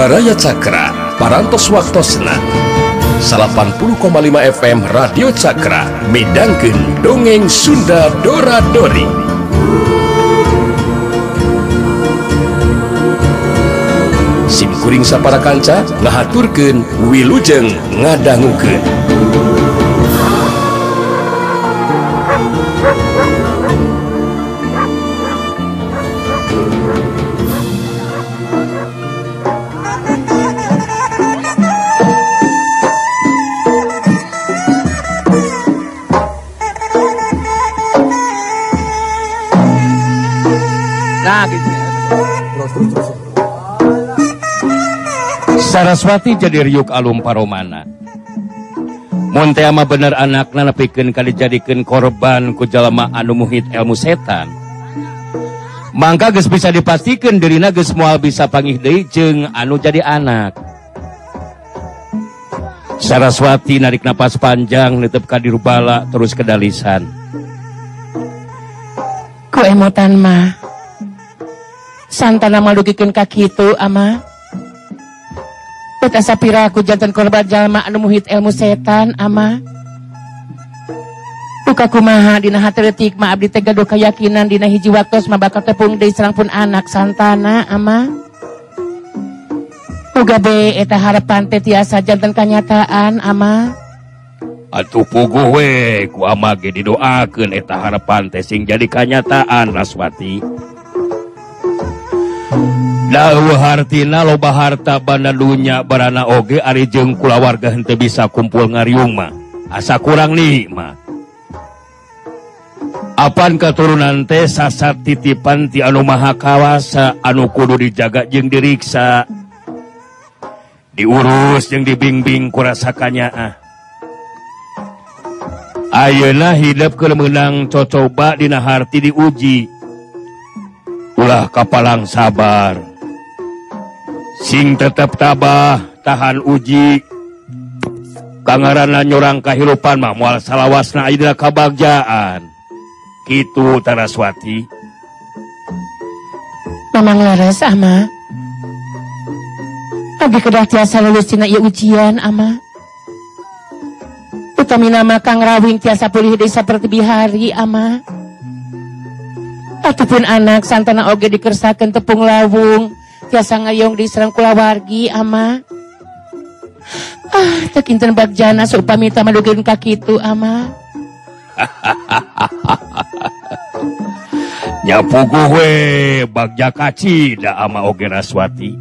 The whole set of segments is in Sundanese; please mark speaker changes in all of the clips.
Speaker 1: Baraya Cakra parantos waktosna. 80,5 FM Radio Cakra Medangken dongeng Sunda Dora Dori. Simkuring sapara kanca ngahaturkeun wilujeng ngadangukeun
Speaker 2: saraswati jadi riuk alum paromana. Monteama bener anak nepikeun ka kali jadikan korban jalma anu muhit ilmu setan. Mangka geus bisa dipastikan dirina geus moal bisa pangih deui jeung anu jadi anak. Saraswati narik napas panjang netep kadirubala terus kedalisan.
Speaker 3: Ku emotan mah santana malugikin ka kitu ama. asa piraku jantan korban jalma anu muhit ilmu setan ama. Buka kumaha dina hateutik ma abdi teh gaduh keyakinan dina hiji waktos mah bakal tepung deui sareng pun anak santana ama. Uga be eta harapan teh tiasa jantan kanyataan ama.
Speaker 2: Atuh puguh we ku ama ge didoakeun eta harapan teh sing jadi kanyataan Raswati Dahu hartina loba harta banda dunya barana oge Ari jeung kulawarga hente bisa kumpul ngaryuma asa kurang nikmat Apan keturunan teh sasar titipan ti anu maha kawasa anu kudu dijaga jeng diriksa. Diurus jeung dibimbing kurasakannya ah. Ayeuna hidup kemenang cocoba dina harti diuji. Ulah kapalang sabar. sing tetap tabah tahan uji. Tangarana nyorang kahirupan mah moal salawasna ayeuna kabagjaan. Kitu Taraswati.
Speaker 3: Mamang leres ama. Abi kedah tiasa lulus cina ieu ujian ama. Utamina mah Kang Rawing tiasa pulih deui saperti bihari ama. Ataupun anak santana oge dikersakeun tepung lawung. tiasa ngayong diserang kula wargi ama. Ah tekinten bagjana supami tamadugeun ka kitu ama.
Speaker 2: Nyapu gue bagja kacida ama oge raswati.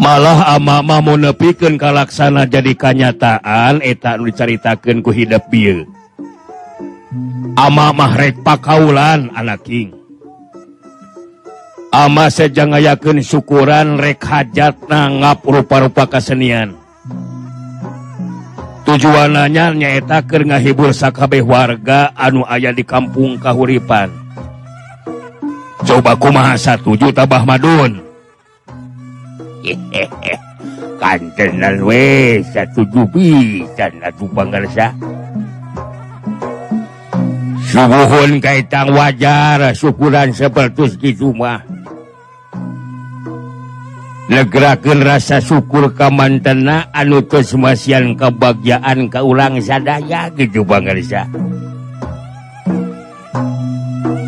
Speaker 2: Malah ama mah mau nepikeun kalaksana jadi kanyataan eta anu dicaritakeun ku hidup bieu ama mah rek pakaulan anak king. ama sejang ayaken syukuran rek hajat na ngaprupa-rupa kesenian. Tujuananya nyaeta keur ngahibur sakabeh warga anu ayah di kampung Kahuripan. Coba kumaha satu juta Bah Madun kantenan we satu jubi atuh pangarsa Subuhun kaitang wajar syukuran seperti kitu mah. negerakan rasa syukur kamantana masian kebahagiaan ke ulang sadaya gitu Bang Risa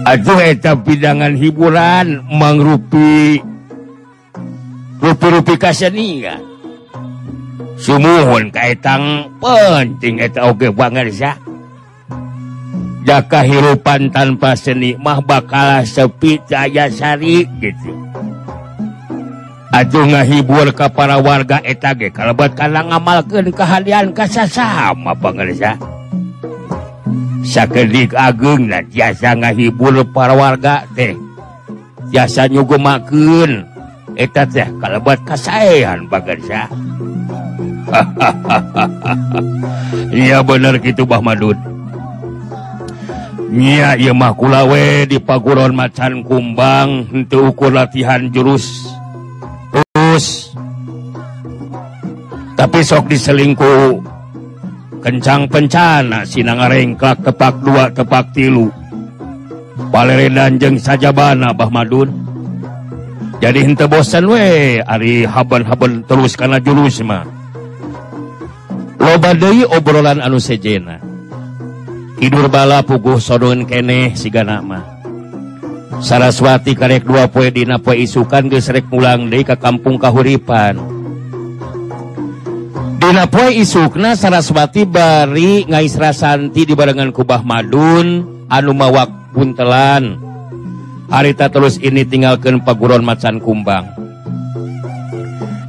Speaker 2: Aduh eta pidangan hiburan mangrupi rupi-rupi kasenian sumuhun kaitang penting eta oge Bang Risa Jaka hirupan tanpa seni mah bakal sepi cahaya sari gitu. Aduh ngahibur ke para warga etage kalau buat kana ngamalkeun kahadian kasa sama pengerja sakedik ageng lah jasa ngahibur para warga teh. Jasa nyugo makin eta teh kalau buat kasaian iya bener gitu Bah Madud Nya ieu mah kulawe di paguron macan kumbang untuk ukur latihan jurus. terus tapi sok diselingkuh kencang pencana Sinangarengklak tepak dua tepak tilu. Paleredan jeung sajabana Bah Madun. Jadi hente bosan we Ari haban-haban terus karena jurus mah. Loba deui obrolan anu sejena. Tidur bala puguh sodon keneh sigana mah. saraswati karek dua poe dina poe isukan geus rek mulang deui ka kampung kahuripan. Dina poe isukna saraswati bari ngaisrasanti dibarengan kubah Madun anu mawak puntelan. Harita terus ini tinggalkan paguron macan kumbang.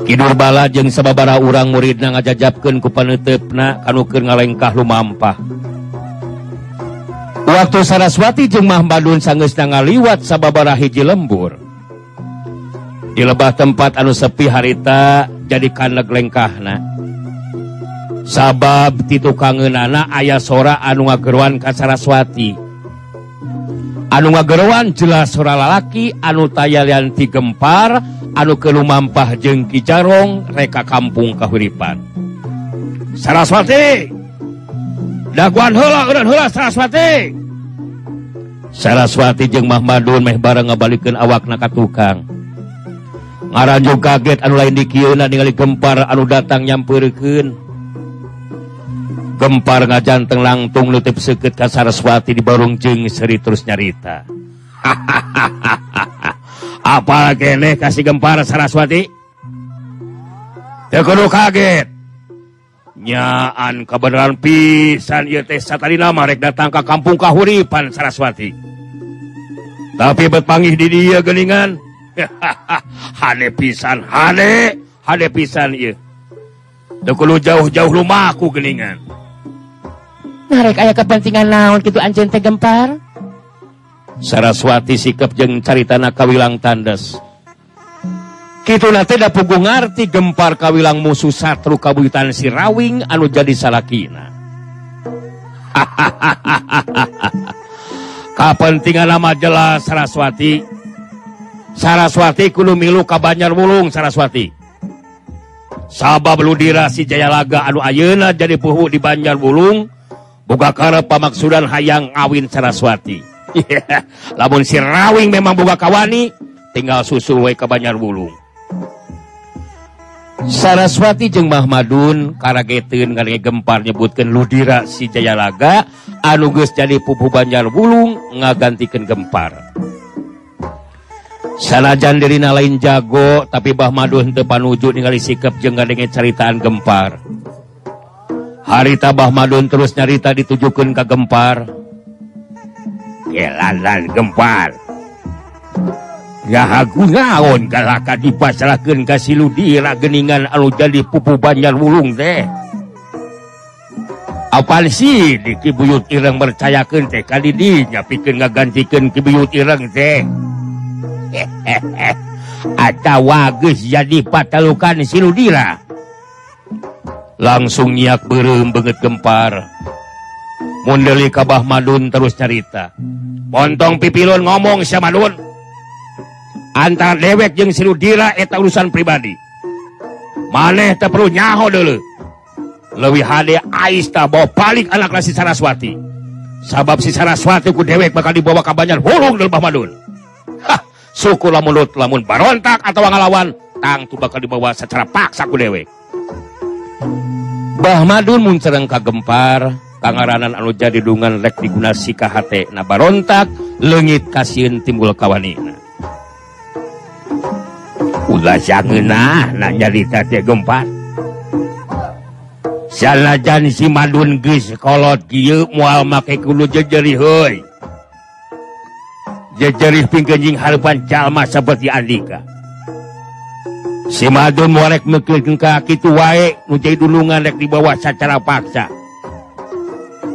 Speaker 2: Kidur bala jeung sababara urang muridna ngajajabkeun ku paneuteupna kanu keur ngalengkah lumampah. waktu Saraswati Jemah Badun sanggeusna ngaliwat sababara hiji lembur. Di lebah tempat anu sepi harita jadi jadikan lengkahna. Sabab titu kangenana ayah sora anu ngageruan ka Saraswati. Anu ngageruan jelas sora lalaki anu tayalian ti gempar anu kelumampah jeung Ki Jarong reka kampung kahuripan. Saraswati! Dakwaan heula urang heula Saraswati! Saraswati jeung Mahmadun meh bareng ngabalikeun awakna ka tukang Ngaranjo kaget anu lain dikieuna ningali gempar anu datang nyampeurkeun. gempar ngajanteng langtung lutip seket ka Saraswati di barung jeung seri terus nyarita. Apal keneh kasih gempar Saraswati? Teu kudu kaget. nyaan kebenaran pisan satarek datang ke kampung Kahuripan Saraswati. Tapi berpanggih di dia geningan Hane pisan Hane Hane pisan iya Dekulu jauh-jauh lumaku geningan.
Speaker 4: Narek ayah kepentingan naon gitu anjen teh gempar?
Speaker 2: Saraswati sikap jeng cari tanah kawilang tandas. Kitu nate da pugu ngarti gempar kawilang musuh satru si Rawing anu jadi salakina. Kapentingan nama jelas Saraswati. Saraswati kudu milu ka Banjar Wulung Saraswati. Sabab ludira si Jayalaga anu ayeuna jadi puhu di Banjar Wulung boga karep pamaksudan hayang ngawin Saraswati. Lamun si Rawing memang boga kawani, tinggal susul we ke Banjar. Saraswati jeung Muhammadun karageteun kali gempar nyebutkeun Ludira si Jayalaga anu geus jadi pupu Banjar Bulung ngagantikeun gempar. Sanajan dirina lain jago tapi Bahmadun teu panuju ningali sikap jeung ngadenge caritaan gempar. Harita Bahmadun terus nyarita ditujukan ke gempar. Kelalan gempar. aku ngaon kalaka dipasrahkan kasih ludira geningan anu jadi pupu banjar wulung teh. Apal sih di kibuyut ireng percayakan teh kali di nyapikan ngagantikan kibuyut ireng teh. Atau wages jadi patalukan si ludira langsung nyiak berem banget gempar. Mundeli kabah madun terus cerita pontong pipilun ngomong sama madun. antara dewek jeung Sirudira eta urusan pribadi. Maneh teu perlu nyaho dulu lebih ais Aista bawa paling anak si Saraswati. Sabab si Saraswati ku dewek bakal dibawa ke banjar. Hulung dulu Madun. Hah, suku lamun lamun barontak atau ngalawan tang tu bakal dibawa secara paksa ku dewek. Bah Madun muncereng kagempar kangaranan anu jadi dungan rek digunasi KHT na barontak lengit kasihin timbul kawanina. udahnyagempa sanajan si Madun geskolot mual jejeri jejerihoi jejerih pinkenjing harapan jalma seperti Andika. Si Madun muarek mengkirkan kaki itu wae ngujai dulungan rek dibawa secara paksa.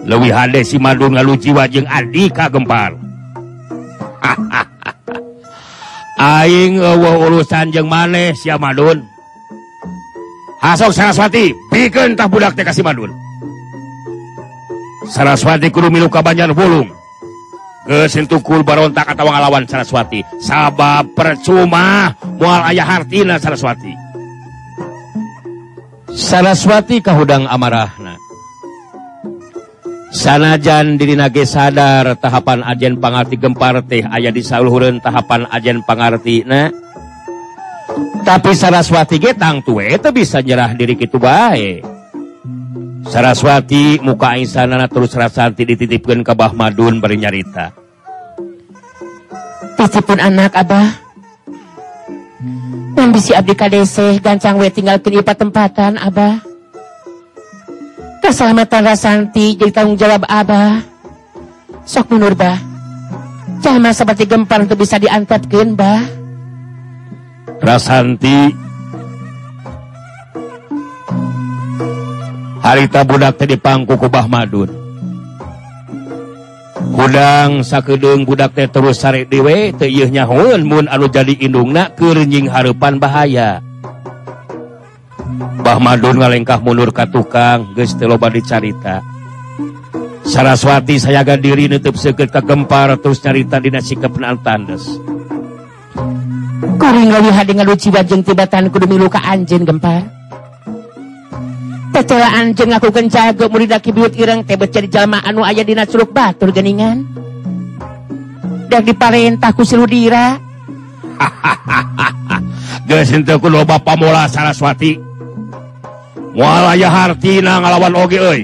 Speaker 2: Lebih hade si Madun ngaluci wajeng Andika gempar. hahaha Aing eueuh urusan jeung maneh si Madun. Asok Saraswati pikeun tah budak teh ka si Madun. Saraswati kudu milu ka Banjar bulung. Geus tukul barontak atau ngalawan Saraswati. Sabab percuma mual ayah hartina Saraswati. Saraswati kahudang amarahna. sanajan diri nage sadar tahapan Ajen pangarti gempar teh aya di sauluhureun tahapan Ajen pangartina tapi Saraswati getang tuwe itu bisa nyerah diri kitu baik Saraswati muka insanana terus rasanti dititipkan ke Bah Madun bari nyarita.
Speaker 4: Titipun anak abah. Nambisi abdi kadese gancang we tinggal ke tempatan abah. keselamatan Rasanti jadi tanggung jawab Abah. Sok munur Bah. Jangan seperti gempar untuk bisa diantapkan, Bah.
Speaker 2: Rasanti harita budak tadi dipangku ku Bah Madun. Kudang sakedeung budak teh terus sare dewe teu ieu nyahoeun mun anu jadi indungna keur nying harepan bahaya. Bah Madun ngalengkah mundur ka tukang geus teu loba dicarita. Saraswati sayaga diri neuteup seukeut ka gempar terus nyarita dina sikepna tandes.
Speaker 4: Kuring ngalihat dengan luci bajeng tibatan kudu milu ka anjeun gempar. Tetela anjeun ngakukeun jago murid aki biut ireng teh becet jalma anu aya dina curug batur geningan. Dak diparentah ku Siludira.
Speaker 2: Geus henteu ku loba pamola Saraswati. Moal aya hartina ngalawan oge euy.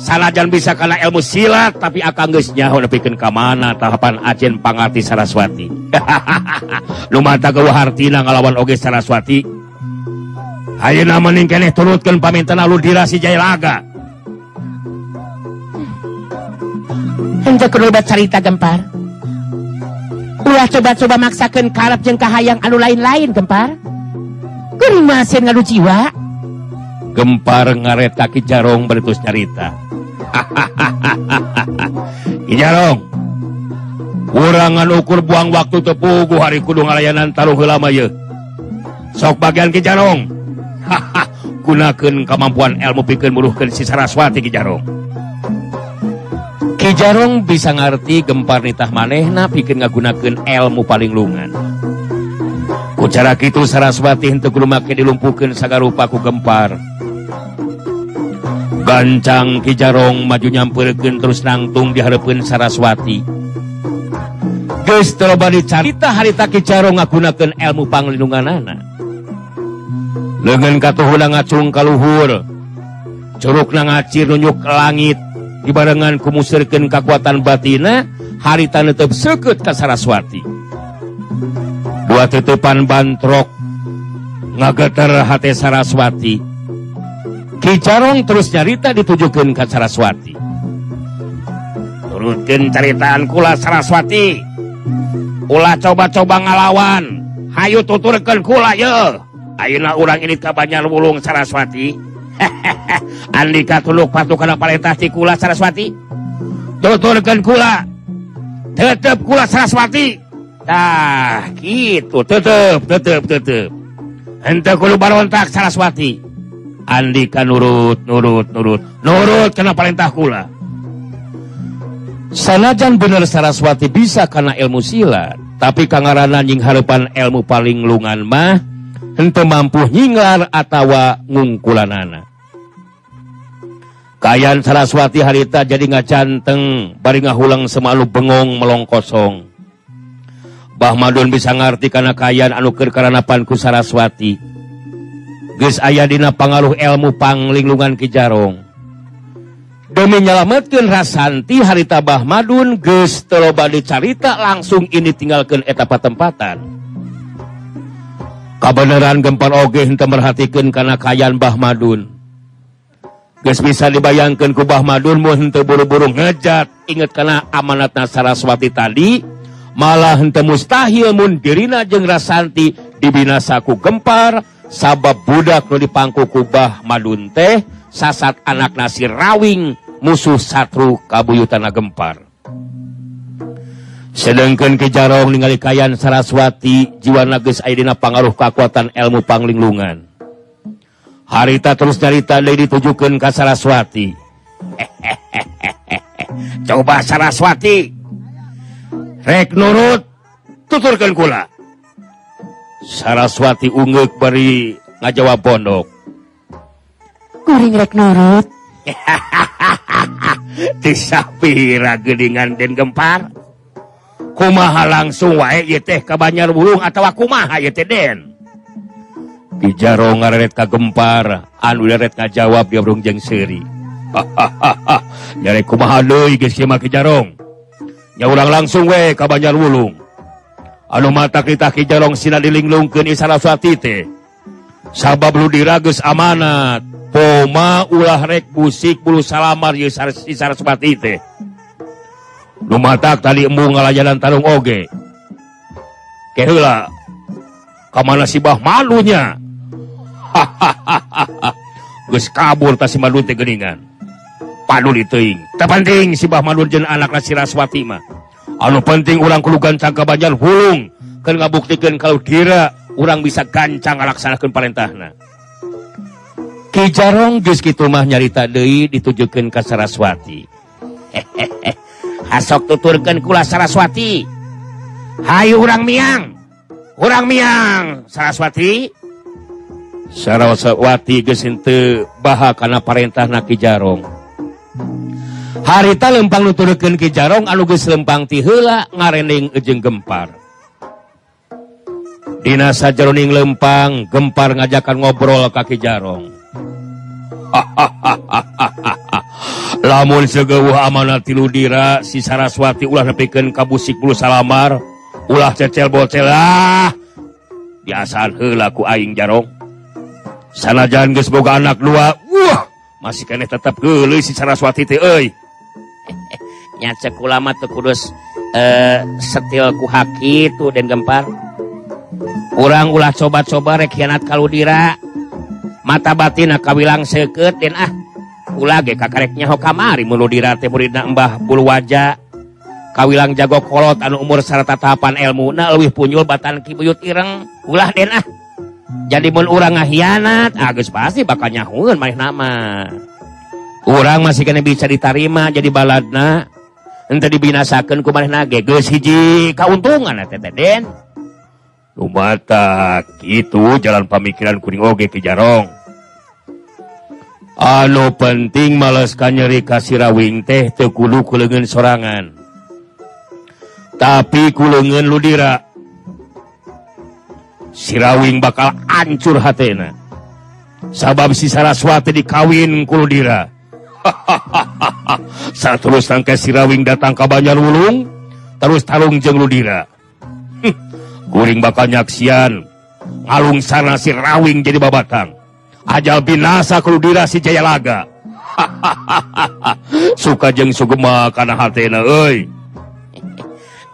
Speaker 2: Sanajan bisa kana ilmu silat tapi akang geus nyaho nepikeun ka mana tahapan ajen pangarti Saraswati. Lumata geuh hartina ngalawan oge Saraswati. Ayeuna mending keneh turutkeun pamintana Ludira si Jayalaga.
Speaker 4: Henteu kudu loba carita gempar. Ulah coba-coba maksakeun karep jeung kahayang anu lain-lain gempar. Kuring masih ngadu jiwa.
Speaker 2: gempar ngareta Kijarong bertus carita. Kijarong kurangan ukur buang waktu tepugu hari kudu ngalayanan taruh lama ye sok bagian Ki Jarong. gunakan kemampuan ilmu pikir muruhkan si Saraswati Ki Jarong. Ki Jarong bisa ngerti gempar nitah manehna pikir ngagunakan ilmu paling lungan. Kucara kitu Saraswati henteu kudu make dilumpuhkan sagarupa ku gempar. gancang Kijarong maju nyampurken terus nangtung diharapkan Saraswati. Guobadi carita harita Kijarong ngagunakeun ilmu panglindungan anak lengan katulang ngacung kaluhur. Curug na ngacir nunjuk ke langit. Dibarengan kumusirkan kekuatan batina harita nutup seukeut ke Saraswati. Buat tutupan bantrok ngageter hati Saraswati. Kicarong terus nyarita ditujukan ke Saraswati. Turutkan ceritaan kula Saraswati. Ulah coba-coba ngalawan. Hayu tuturkan kula ye. Ayeuna urang ini ke Banjar Wulung Saraswati. Andika tuluk patukan palentah ti kula Saraswati. Tuturkan kula. Tetep kula Saraswati. Tah gitu. Tetep tetep tetep. Henteu kudu barontak Saraswati. Andika nurut nurut nurut. Nurut karena perintah kula. Sanajan bener Saraswati bisa karena ilmu silat tapi kangaran anjing harapan ilmu paling lungan mah hente mampu nyinglar atawa ngungkulan anak Kayan Saraswati harita jadi ngacanteng bari ngahulang semalu bengong melong kosong. Bah Madun bisa ngerti karena kayan anukir karena panku Saraswati. guys aya dina pangaruh ilmu Ki Kijarong demi nyalametkeun rasanti harita Bah Madun guys teloba dicarita langsung ini tinggalkan etapa tempatan kabeneran gempar oge untuk merhatikan karena kayaan Bah Madun. Guys bisa dibayangkan ku Bah Madun mau buru-buru ngejat inget karena amanat Saraswati tadi malah hente mustahil mun dirina jeng rasanti dibinasaku gempar sabab budak nu dipangku kubah Madun teh sasat anak nasi rawing musuh satru kabuyutana gempar sedangkan ke Jarong ningali Kayan Saraswati jiwa aya Aidina pangaruh kekuatan ilmu panglinglungan harita terus cerita Lady ditujukan ke Saraswati. Coba Saraswati. Rek nurut tuturkan kula. Saraswati ungguk beri ngajawab pondok.
Speaker 4: Kuring rek nurut
Speaker 2: disapira gedingan den gempar. Kumaha langsung wae ieu teh ka Banjar Bulung atawa kumaha ieu teh den? Di ngareret ngaret ka gempar anu daret ngajawab dia burung jeung seuri. Nyare kumaha deui geus kieu make jarong? Nya urang langsung we ka Banjar Bulung anu mata kita Kijalong Sina dilinglungkeun Isaraswati teh sabab lu diragus amanat poma ulah rek busik bulu salamar ye Isaraswati teh nu mata tadi embung ngalajanan tarung oge. Keheula ka mana si Bah malunya? Geus kabur ta si Madun teh geuningan. Paduli teuing. Tepenting si Bah Madun jeung anak Siraswati mah. anu penting urang kulu gancang ka Banjar hulung keun ngabuktikeun kalau kira urang bisa gancang ngalaksanakeun parentahna Ki Jarong geus kitu mah nyarita deui ditujukeun ka Saraswati. Asok tuturkeun kula Saraswati. Hayu urang miang. Urang miang Saraswati. Saraswati geus henteu baha kana parentahna Kijarong. harita lempang nuturken Kijarong anuges lempang tihela ngarening ejeng gempar. Dinasa jeroning lempang gempar ngajakan ngobrol kaki jarong. Lamun segewuh tilu dira si Saraswati ulah nepikan kabusik bulu salamar ulah cecel bocel ah! Biasaan helaku aing jarong. Sana jangan gesboga anak dua wah! Masih kene tetap gelis si Saraswati teh euy!
Speaker 4: nyacekulama tuh Kudus eh setil ku haki tuh dan gempar. Kurang ulah coba-coba rekhianat kaludira mata batin kawilang seket dan ah ulah ge kakareknya hokamari mulu dirate muridna Mbah Bulwaja kawilang jago kolot anu umur serta tahapan ilmu na leuwih punyul batan kibuyut ireng ulah den ah. Jadi mun urang ngahianat ah, agus pasti bakal nyahun manehna nama urang masih kena bisa ditarima jadi baladna. ente dibinasakan kemarin nage geus hiji kauntungan eta teh Den.
Speaker 2: Lumata kitu jalan pamikiran kuning oge ke jarong. Anu penting males kanyeri kasirawing teh teu kudu kuleungeun sorangan. Tapi kuleungeun ludira Sirawing bakal ancur hatena. Sabab si Saraswati dikawin ku ludira Hahaha ah, saat terus tangkai sirawing datang ke Banjar Wulung terus Tarung jeng Ludira. Guring bakal nyaksian. Ngalung sana si Rawing jadi babatang. Ajal binasa ke Ludira si Jayalaga. Suka jeng sugema karena hatena oi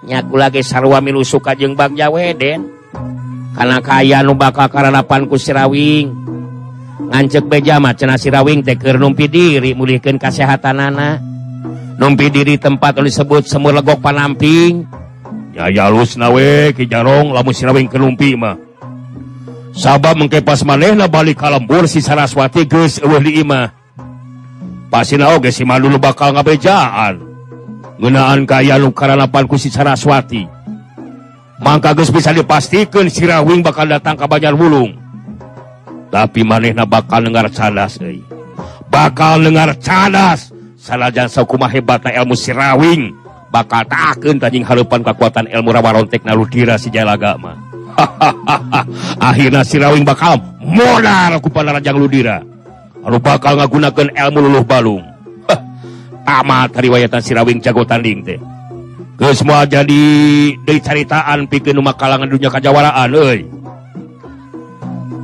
Speaker 4: nyaku lagi sarwa milu suka jeng Bang jaweden karena kaya nu bakal karena panku sirawing ngancek bejamat cena sirawing teker numpi diri mulihkan kesehatan anak numpi diri tempat oleh disebut semur legok panamping.
Speaker 2: Ya jalus nawe kijarong lamun sirawing ke numpi mah. Sabab mengkepas manehna balik ka lembur si saraswati geus eueuh di imah. Pasina oge si mandulu bakal ngabejaan. Ngeunaan kaya nu karanapan ku si saraswati. Mangka geus bisa dipastikan sirawing bakal datang ka banjar wulung tapi manehna bakal dengar cadas eh. bakal dengar cadas. Salahjan sakuma hebatna ilmu sirawing bakal takun tajing halupan kekuatan ilmu rawarontek naludira ludira si jalagama akhirnya sirawing bakal modal aku pada rajang ludira. Lalu bakal ngagunakan ilmu luluh balung. Amat riwayatan sirawing jago tanding teh. Semua jadi dari caritaan bikin rumah kalangan dunia kajawaraan eh.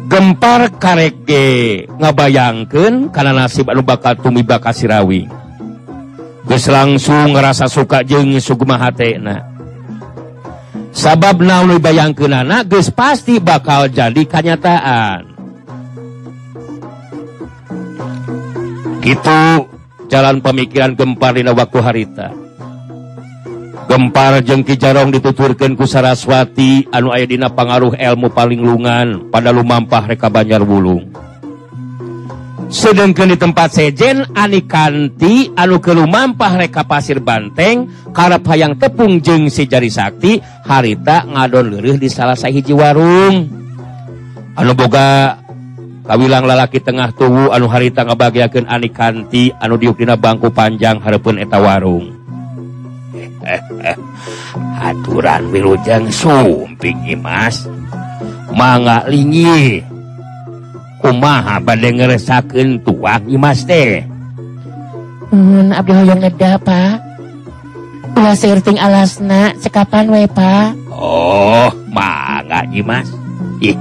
Speaker 2: gempar karege ngabayangkan karena nasib anu bakal tumiba sirawi. Gus langsung ngerasa suka jeng sugma hatena sabab naului bayangkan anak gus pasti bakal jadi kenyataan. Gitu jalan pemikiran gempar dina waktu harita. gempar jengki jarong dituturkan ku Saraswati anu ayadina pengaruh ilmu paling lungan pada lumampah reka Banjar Bulung sedangkan di tempat sejen Anikanti anu ke lumampah reka pasir Banteng karep hayang tepung jeng sejari sakti harita ngadon lirih di salah sahiji warung. Anu boga kawilang lalaki tengah tuwu anu harita ngebagiakan Anikanti anu diukdina bangku panjang harapun eta warung. aturan wilujeng sumping Imas. Mangga lingi. Kumaha badai ngeresakeun tuak Imas teh?
Speaker 3: Hmm, abdi hoyong ngeda pak. Ulah seurting alasna sekapan we pak?
Speaker 2: Oh mangga Imas. Ih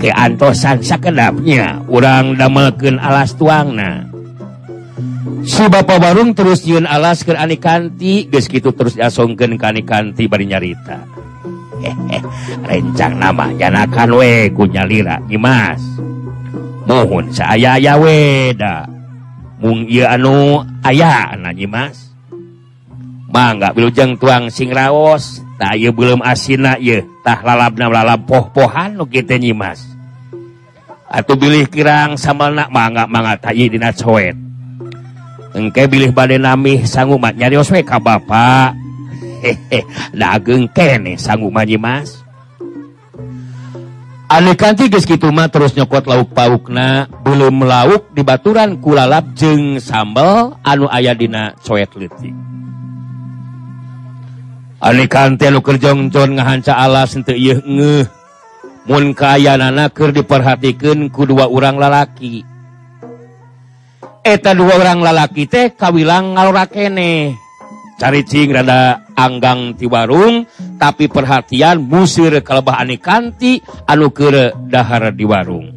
Speaker 2: keantosan sakedapnya urang damelkeun alas tuangna. si Bapak Barung terus Yun alas ke Ani kanti geus kitu terus asongkeun ka Ani kanti bari nyarita hehe rencang nama janakan we ku nyalira, Imas. mohon saya we da mung ieu anu aya na Dimas mangga bilujeng tuang sing raos tak ieu belum asina ieu, tah lalabna lalab poh-pohan nu kitu Nyimas. Atuh bilih kirang samalna mangga mangga tak iya dina coet engke bilih bade nami sanggumat nyarios we ka bapak hehe dageung kene sanggup maji mas? Aneh kanti geus kitu mah terus nyokot lauk paukna. Belum lauk di baturan kulalap jeung sambal anu aya dina coet leutik. Aneh kanti keur jongjon ngahanca alas henteu ieu ngeuh. Mun kayanana keur diperhatikeun ku dua urang lalaki. eta dua orang lalaki teh kawilang ngalora kene. Caricing rada anggang ti warung tapi perhatian musir kelebahan kanti anu keur dahar di warung.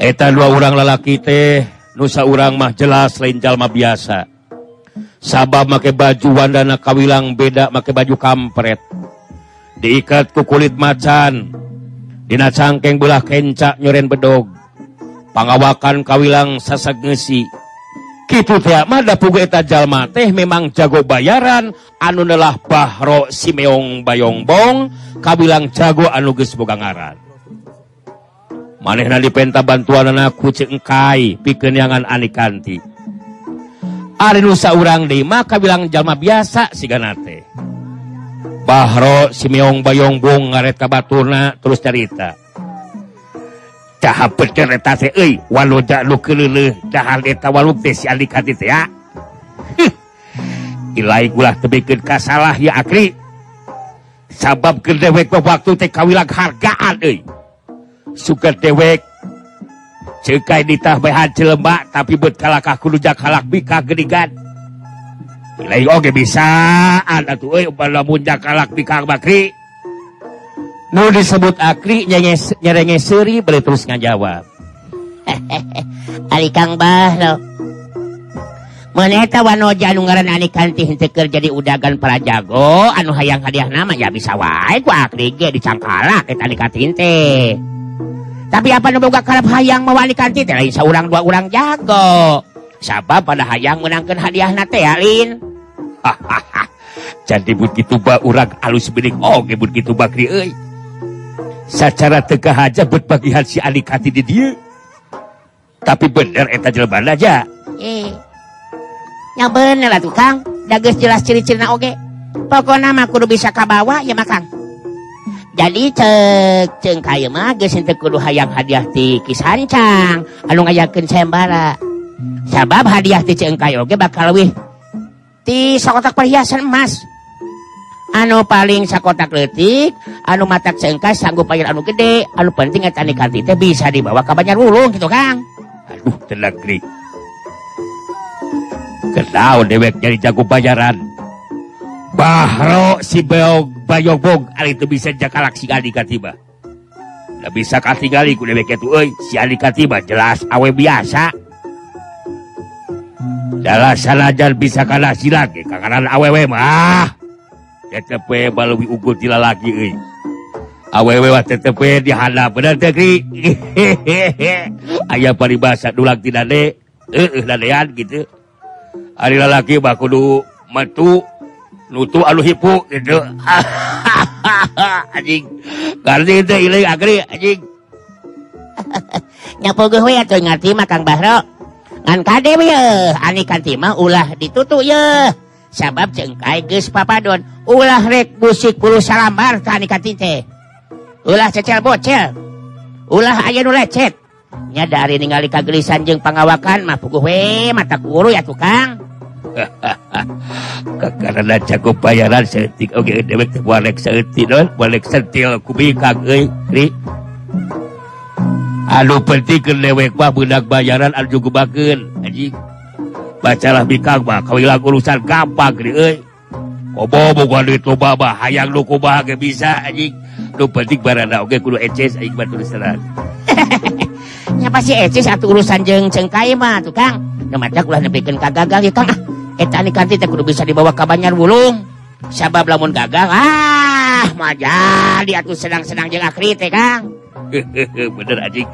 Speaker 2: Eta dua orang lalaki teh nusa urang mah jelas lain jalma biasa. Sabab make baju wandana kawilang beda make baju kampret. Diikat ku kulit macan. Dina cangkeng belah kencak nyoren bedog. pangawakan kawilang sasak ngesi. Gitu tiapmada eta Jalma teh memang jago bayaran anu nelah Bahro Simeong Bayongbong kabilang jago anuges Bogangaran manehna dipenta bantuan pikeun kucingkai pikenangan anikanti. Ari Nusa urang mah kabilang Jalma biasa siganate Bahro Simeong Bayongbong ngaret kabaturna terus cerita caha pecereta se euy waluda nu keleuleun dahar eta waluk teh si alik hati teh ya. Ilai ulah tebikeun kasalah ya akri sabab keur dewek waktu teh kawilang hargaan euy. Suka dewek cekai ditah behan jelema tapi bet kalakah kudu jak halak bika gedigan. Ilai oge bisa atuh euy umpama jak halak bika bakri. Nu disebut akri nyerenge seri beli terus ngajawab.
Speaker 3: Ali Kang Bahro. Meneta wanoja anu ngaran ani henteu keur jadi udagan para jago anu hayang hadiah nama ya bisa wae ku akri ge dicangkala eta nikatin teh. Tapi apa nu boga karep hayang mah kanti teh lain saurang dua urang jago. Sabab pada hayang menangkan hadiahna teh alin.
Speaker 2: Jadi begitu ba urang alus bening oge begitu bakri euy. secara teka aja buat bagian si adik di dia. Tapi bener eta jelban aja
Speaker 3: eh yang bener lah tukang. Dages jelas ciri-ciri oge. pokoknya mah kudu bisa kabawa ya Kang. jadi cek ceng kaya mah geus henteu kudu hayang hadiah ti kisancang anu ngayakeun sayembara sabab hadiah ti ceng kaya oge bakal leuwih ti sakotak perhiasan emas. Anu paling sakotak leutik, anu matak seengkai sanggup bayar anu gede, anu penting nikati teh bisa dibawa ka Banjar Wulung gitu Kang.
Speaker 2: Aduh tenang Kri. Kenal dewek jadi jago bayaran. Bahro si Beog Bayogbog ali itu bisa jakalak si Alika tiba. Da bisa katingali ku dewek itu euy si Alika tiba jelas awe biasa. Dalah sanajan bisa kalah si laki kakaran awewe mah. TTP balwi ukur tila laki euy. Awewe wa TTP di handap bener teh kri. Aya paribasa dulang ti dade. Heuh dadean gitu. Ari lalaki mah kudu metu. nutu anu hipu gitu. anjing. Gardi teh ieu agri anjing.
Speaker 3: Nyapo gue atuh ngerti mah Kang Bahro. Ngan kade we Ani kanti mah ulah ditutu ye. sabab cengkai geus papadon. Ulah rek busik puluh salamar ka nikati teh. Ulah cecel bocel. Ulah aya nu lecet. Nya dari ningali kagelisan jeung pangawakan mah puguh we mata guru ya tukang.
Speaker 2: Karena cakup bayaran seetik oke okay, dewek teh bolek seetik non? Bolek setil kubikak euy kri Aduh penting ke dewek mah budak bayaran anu jugebakeun anjing. bacalah bikang mah kawilang urusan gampang euy obo boga duit lo baba hayang lu kubaha ge bisa anjing. Nu penting barada oge kudu eces anjing batur serat
Speaker 3: nya pasti eces atuh urusan jeung cengkai mah tuh kang namanya ulah nepikeun ka gagal ya kang. Eh, Eta ni kanti teh kudu bisa dibawa ka Banjar Wulung. Sabab lamun gagal ah mah jadi atuh senang-senang jeung akri teh kang.
Speaker 2: bener anjing.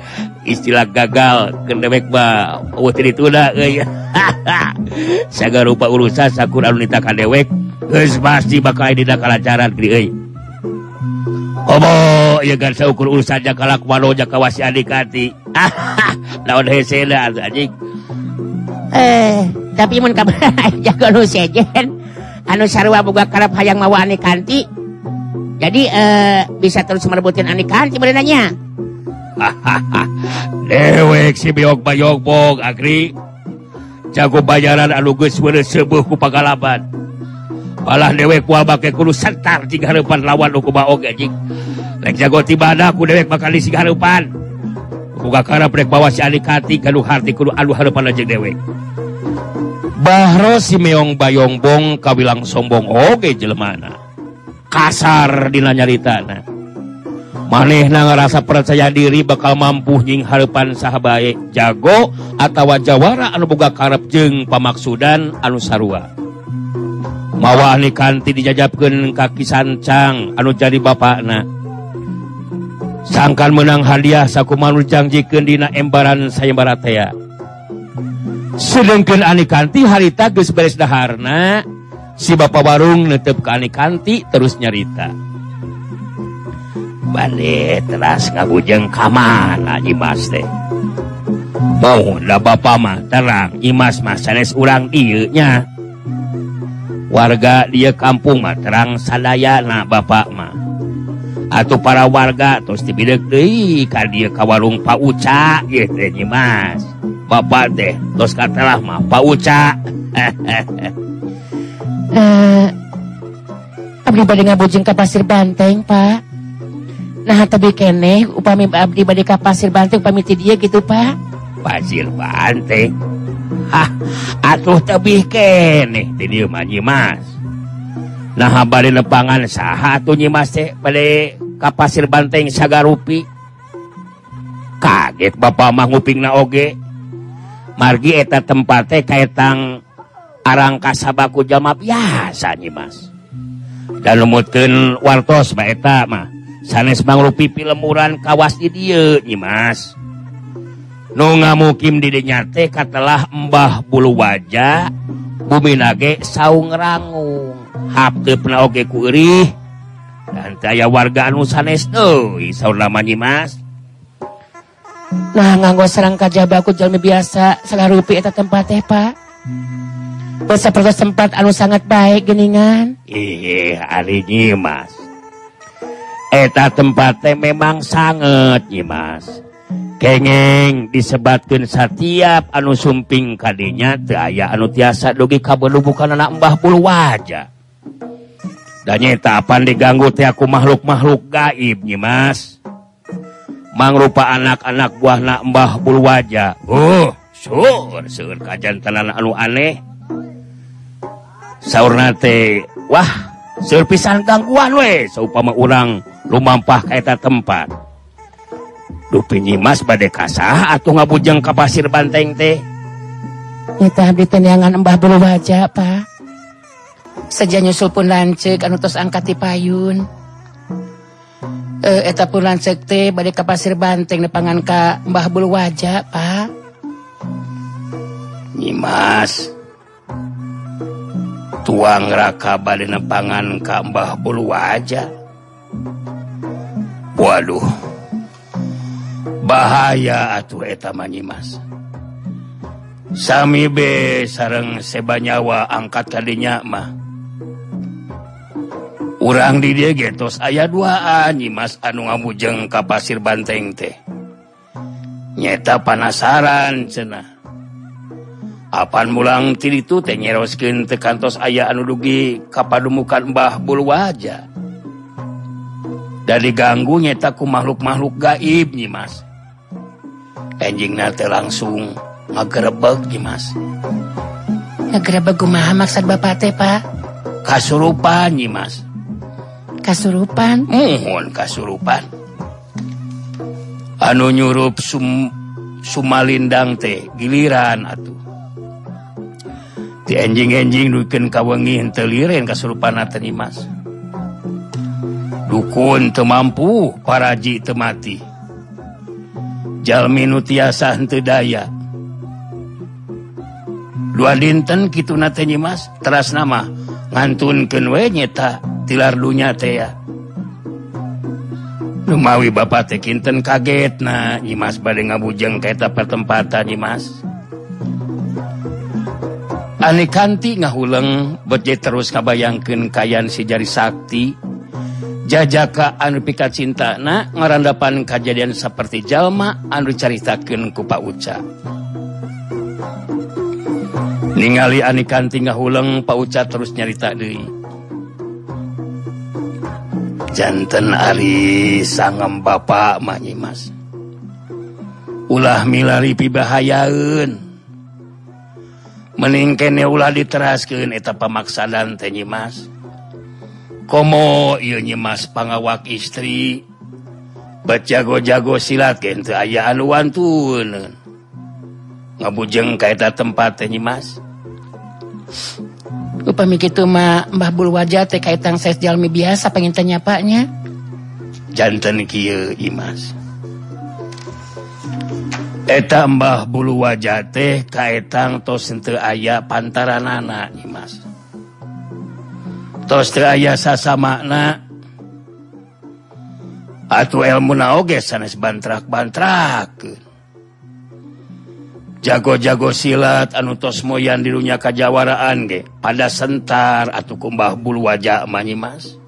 Speaker 2: Istilah gagal kendewek mah wetri dituna euy saga rupa urusan sakur anu nita kadewek geus pasti bakal dina kalajaran geuy euy. Omo ieu gan saukur urusan jaka lakmano jaka wasi adikati lawan hesena anjing.
Speaker 3: Eh tapi mun kabar jago nu sejen anu sarua boga karep hayang mawa ane kanti. Jadi eh, bisa terus merebutin ane kanti berenanya
Speaker 2: dewek si biok bayogbog Agri jago bayaran anuges sebuhku pagalaban malah dewek kual bake kudu sentar jika hareupan lawan ku baog anjing. Rek jago tiba ada ku dewek bakal isi harapan ku kakara rek bawa si alikati kanu harti kudu anu harapan aja dewek Bahro si meong bayongbong kawilang sombong oge jelemana kasar dina nyaritana manehna ngerasa percaya diri bakal mampu nying harepan sahabae jago atau jawara anu boga karep jeung pamaksudan anu sarua. Mawa nih kanti dijajabkan kaki sancang anu jadi bapakna. Sangkan menang hadiah sakumanu janjikan dina embaran sayembara tea. Sedangkan ani kanti harita geus beres daharna si bapak warung netep ka ani kanti terus nyarita. balik teras ngagujeng kamana Imas teh? Mau da Bapak mah terang Imas mah sanes urang ieunya. Warga dia kampung mah terang sadayana Bapak mah. Atau para warga terus dibidek deui ka dia ka warung Pak Uca ieu teh Imas. Bapak teh terus katalah mah Pak Uca.
Speaker 3: Eh abdi bade ngabujeng ka pasir banteng Pak. Nah tapi kene upami ah, Abdi bade ka pasir banteng pamiti dia gitu Pak.
Speaker 2: Pasir banteng? Hah atuh tebih kene. Di mah Mas. Nah habari nepangan saha atuh nyimas teh bade ka pasir banteng sagarupi kaget Bapak mah nguping na oge. Margi eta tempat teh kaitang arang kasabaku jama biasa nyimas dan lumutkan wartos Mbak eta mah. sanes mangrupi pilemuran kawas di dia Nyimas no di dinya teh katelah Mbah bulu wajah bumi nage saung rangung hapte penaoge kurih dan taya warga anu sanes doi saudara Nyimas
Speaker 3: nah nganggo serang kajabaku jalmi biasa selarupi eta tempat teh pak. Bisa perlu sempat anu sangat baik geningan.
Speaker 2: Iya, hari Nyimas. eta tempatnya memang sangat Imas kengeng disebatkan setiap anu sumping kanya daya anu tiasa dugi kabel bukan anak Mbah puluh wajah dan nyetapan diganggu tiku makhluk-makhluk gaib Nyimas mangrupa anak-anak buah na Mbah puluh wajah oh sur sur kajan tenan anu aneh. Saurnate wah sur pisan gangguan we seupama urang lumampah kaeta tempat dupi nyimas badai kasah atau ngabujeng ke pasir banteng teh
Speaker 3: Nita abdi tenyangan embah bulu wajah, Pak. Seja nyusul pun lancek, anu tos angkat di payun. E, eta pun lancek teh, badai ke pasir banteng, nepangan ka embah bulu wajah, Pak.
Speaker 2: Nyimas. Tuang raka badai nepangan ka embah bulu wajah. waduh bahaya atuh eta etamnyimas Sami be sareng sebanyawa angkat kadinya mah. Urang di dia getos aya duaan nyimas anu ngamujeng ka pasir banteng teh. Nyeta panasaran cenah. Apan mulang ti itu teh nyeroskin tekantos aya anu dugi kapadumukan Mbah bulu wajah dari diganggu nyataku makhluk-makhluk gaib Mas. Anjing langsung ngegerebek Mas.
Speaker 3: Ngegerebek kumaha maksud Bapak teh Pak?
Speaker 2: Kasurupan Mas.
Speaker 3: Kasurupan?
Speaker 2: Mohon kasurupan. Anu nyurup sum Sumalindang teh giliran atuh. Di enjing-enjing duken kawengi teliren kasurupan Mas. dukun temampu paraji temati Jalmin tiasa henteu daya. Dua dinten Kitunanyi Mas teras nama. Ngantunkeun we nyeta tilar dunya teh ya. Lumawi Bapak tekinten kaget na nyimas bade ngabujeng ka eta pertempatan nyimas. Ane kanti ngahuleng beje terus kabayangkan kayan si jari sakti. jajaka anu pika cinta na ngarandapan kejadian seperti jalma anu dicaritakeun ku Pak Uca. Ningali anikan tinggal huleng Pak Uca terus nyarita deui. Janten ari sangem bapak mah Mas ulah milari pibahayaeun. Meningkene ulah diteraskeun eta pamaksadan teh Mas komo nyemas pangawak istri. Bacago-jago silaken ayaan luwanun ngabujeng kaita tempat nyimas.
Speaker 3: Upami gitu mah Mbah bul wajah teh kaitang ses jalmi biasa pengen tanya paknya.
Speaker 2: Jantan kieu imas eta Mbah bulu wajah teh kaitang tos henteu aya pantaran anak imas tos aya sasamakna atuh ilmu naoge sanes bantrak-bantrak jago-jago silat anu tos moyan dirunya kajawaraan ge. Pada sentar atuh kumbah bulu wajah manyimas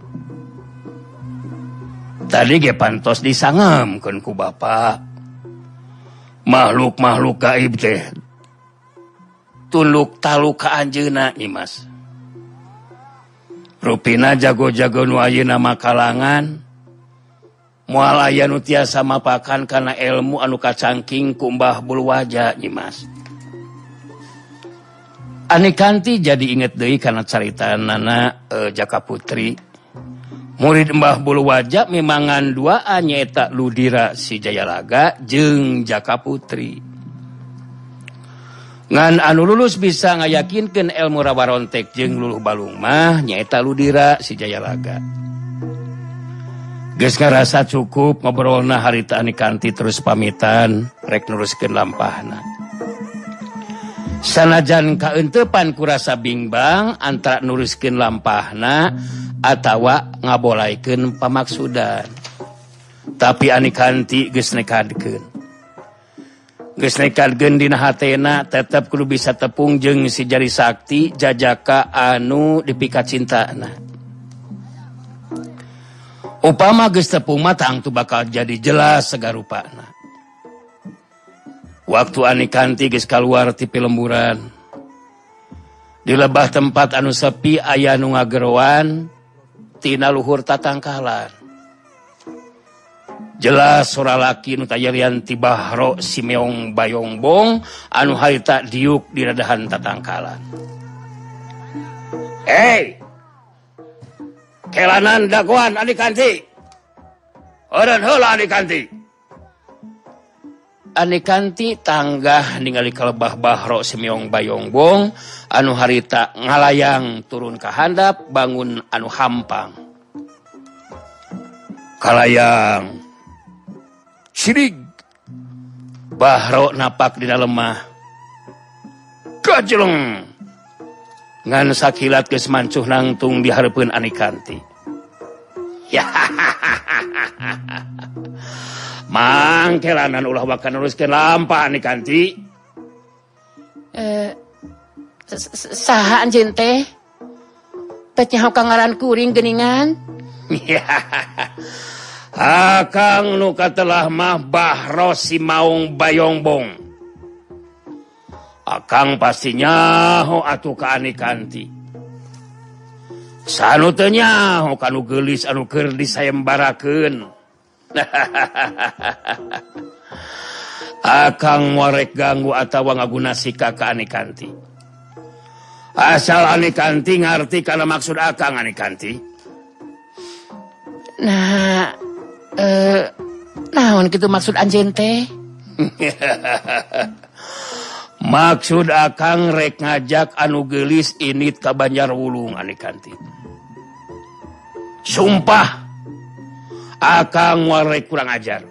Speaker 2: tadi ge pantos disangemkeun ku bapak. Makhluk-makhluk gaib teh. Tuluk taluk ka anjeuna nyimas Rupina jago-jago nu ayeuna nama kalangan. Mualaya nu tiasa mapakan kana ilmu anu kacangking kumbah bulu wajah Nyimas Anikanti jadi inget deui kana carita Nana e, Jaka Putri. Murid Mbah bulu wajah memangan dua nyeta Ludira si Jayalaga jeung Jaka Putri. ngan anu lulus bisa ngayakinkan elmu rawarontek jeung balung mah nyaeta Ludira si Jayalaga. Geus rasa cukup ngobrolna haritaan kanti terus pamitan rek nuruskeun lampahna. Sanajan kaentepan kurasa Bingbang antara nuruskeun lampahna atawa ngabolaikeun pamaksudan tapi anikanti gesnekadken Geneekadgendina hatena tetap kudu bisa tepung jeng si jari sakti jajaka anu dipika cinta nah upama gestepung matang tuh bakal jadi jelas segar rupa waktu Ani kanti ges keluar tipe lemburan di lebah tempat anu sepi ayah nu ngageruan tina luhur tatangkalan jelas sora laki nutajarian Bahro Simeong Bayongbong anu harita diuk di radahan tatangkalan. Hei! Kelanan daguan adik kanti Orang heula adik kanti Adik kanti tanggah ningali kalebah Bahro Simeong Bayongbong anu harita ngalayang turun ke handap bangun anu hampang. Kalayang. sirig Bahro napak di lemah kajlong ngan sakilat geus mancuh nangtung dihareupeun ani kanti ya. Mangkelanan ulah bakal nuliskeun lampa ani kanti
Speaker 3: eh saha anjeun teh? Teh nyaho kangaran kuring geningan
Speaker 2: ya. Akang nu katelah mah Bahro si Maung Bayongbong. Akang pasti nyaho atuh ka ani kanti. Sanu teu nyaho kanu geulis anu keur disayembarakeun. akan warek ganggu atau ngaguna sika ke aneh kanti asal aneh kanti ngerti karena maksud akan aneh kanti
Speaker 3: nah eh naon gitu maksud Anjente
Speaker 2: maksud Akang rek ngajak anu gelis ini ka Banjar Wulung aneh kanti. Sumpah Akang warek kurang ajar.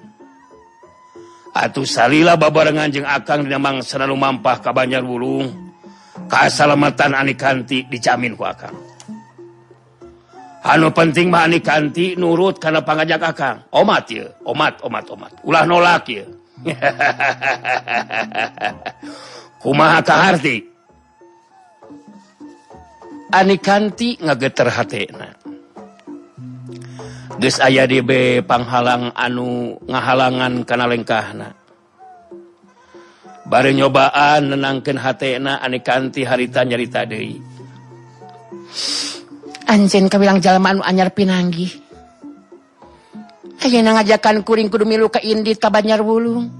Speaker 2: Atuh Salila babarengan jeung Akang dinamang selalu mampah ka Banjar Wulung kasalamatan aneh kanti dicamin ku Akang. anu penting mani kanti nurut karena pangajak akang. Omat ya omat omat omat. Ulah nolak ya kumaha kaharti? Ani kanti ngageter hatena. Geus aya di be panghalang anu ngahalangan kana lengkahna. Bare nyobaan nenangkeun hatena ani kanti harita nyarita deui.
Speaker 3: anjen kabilang jalmaan anyar pinanggi Ayeuna ngajakan kuring kudu milu ka indit ka Banjar Wulung.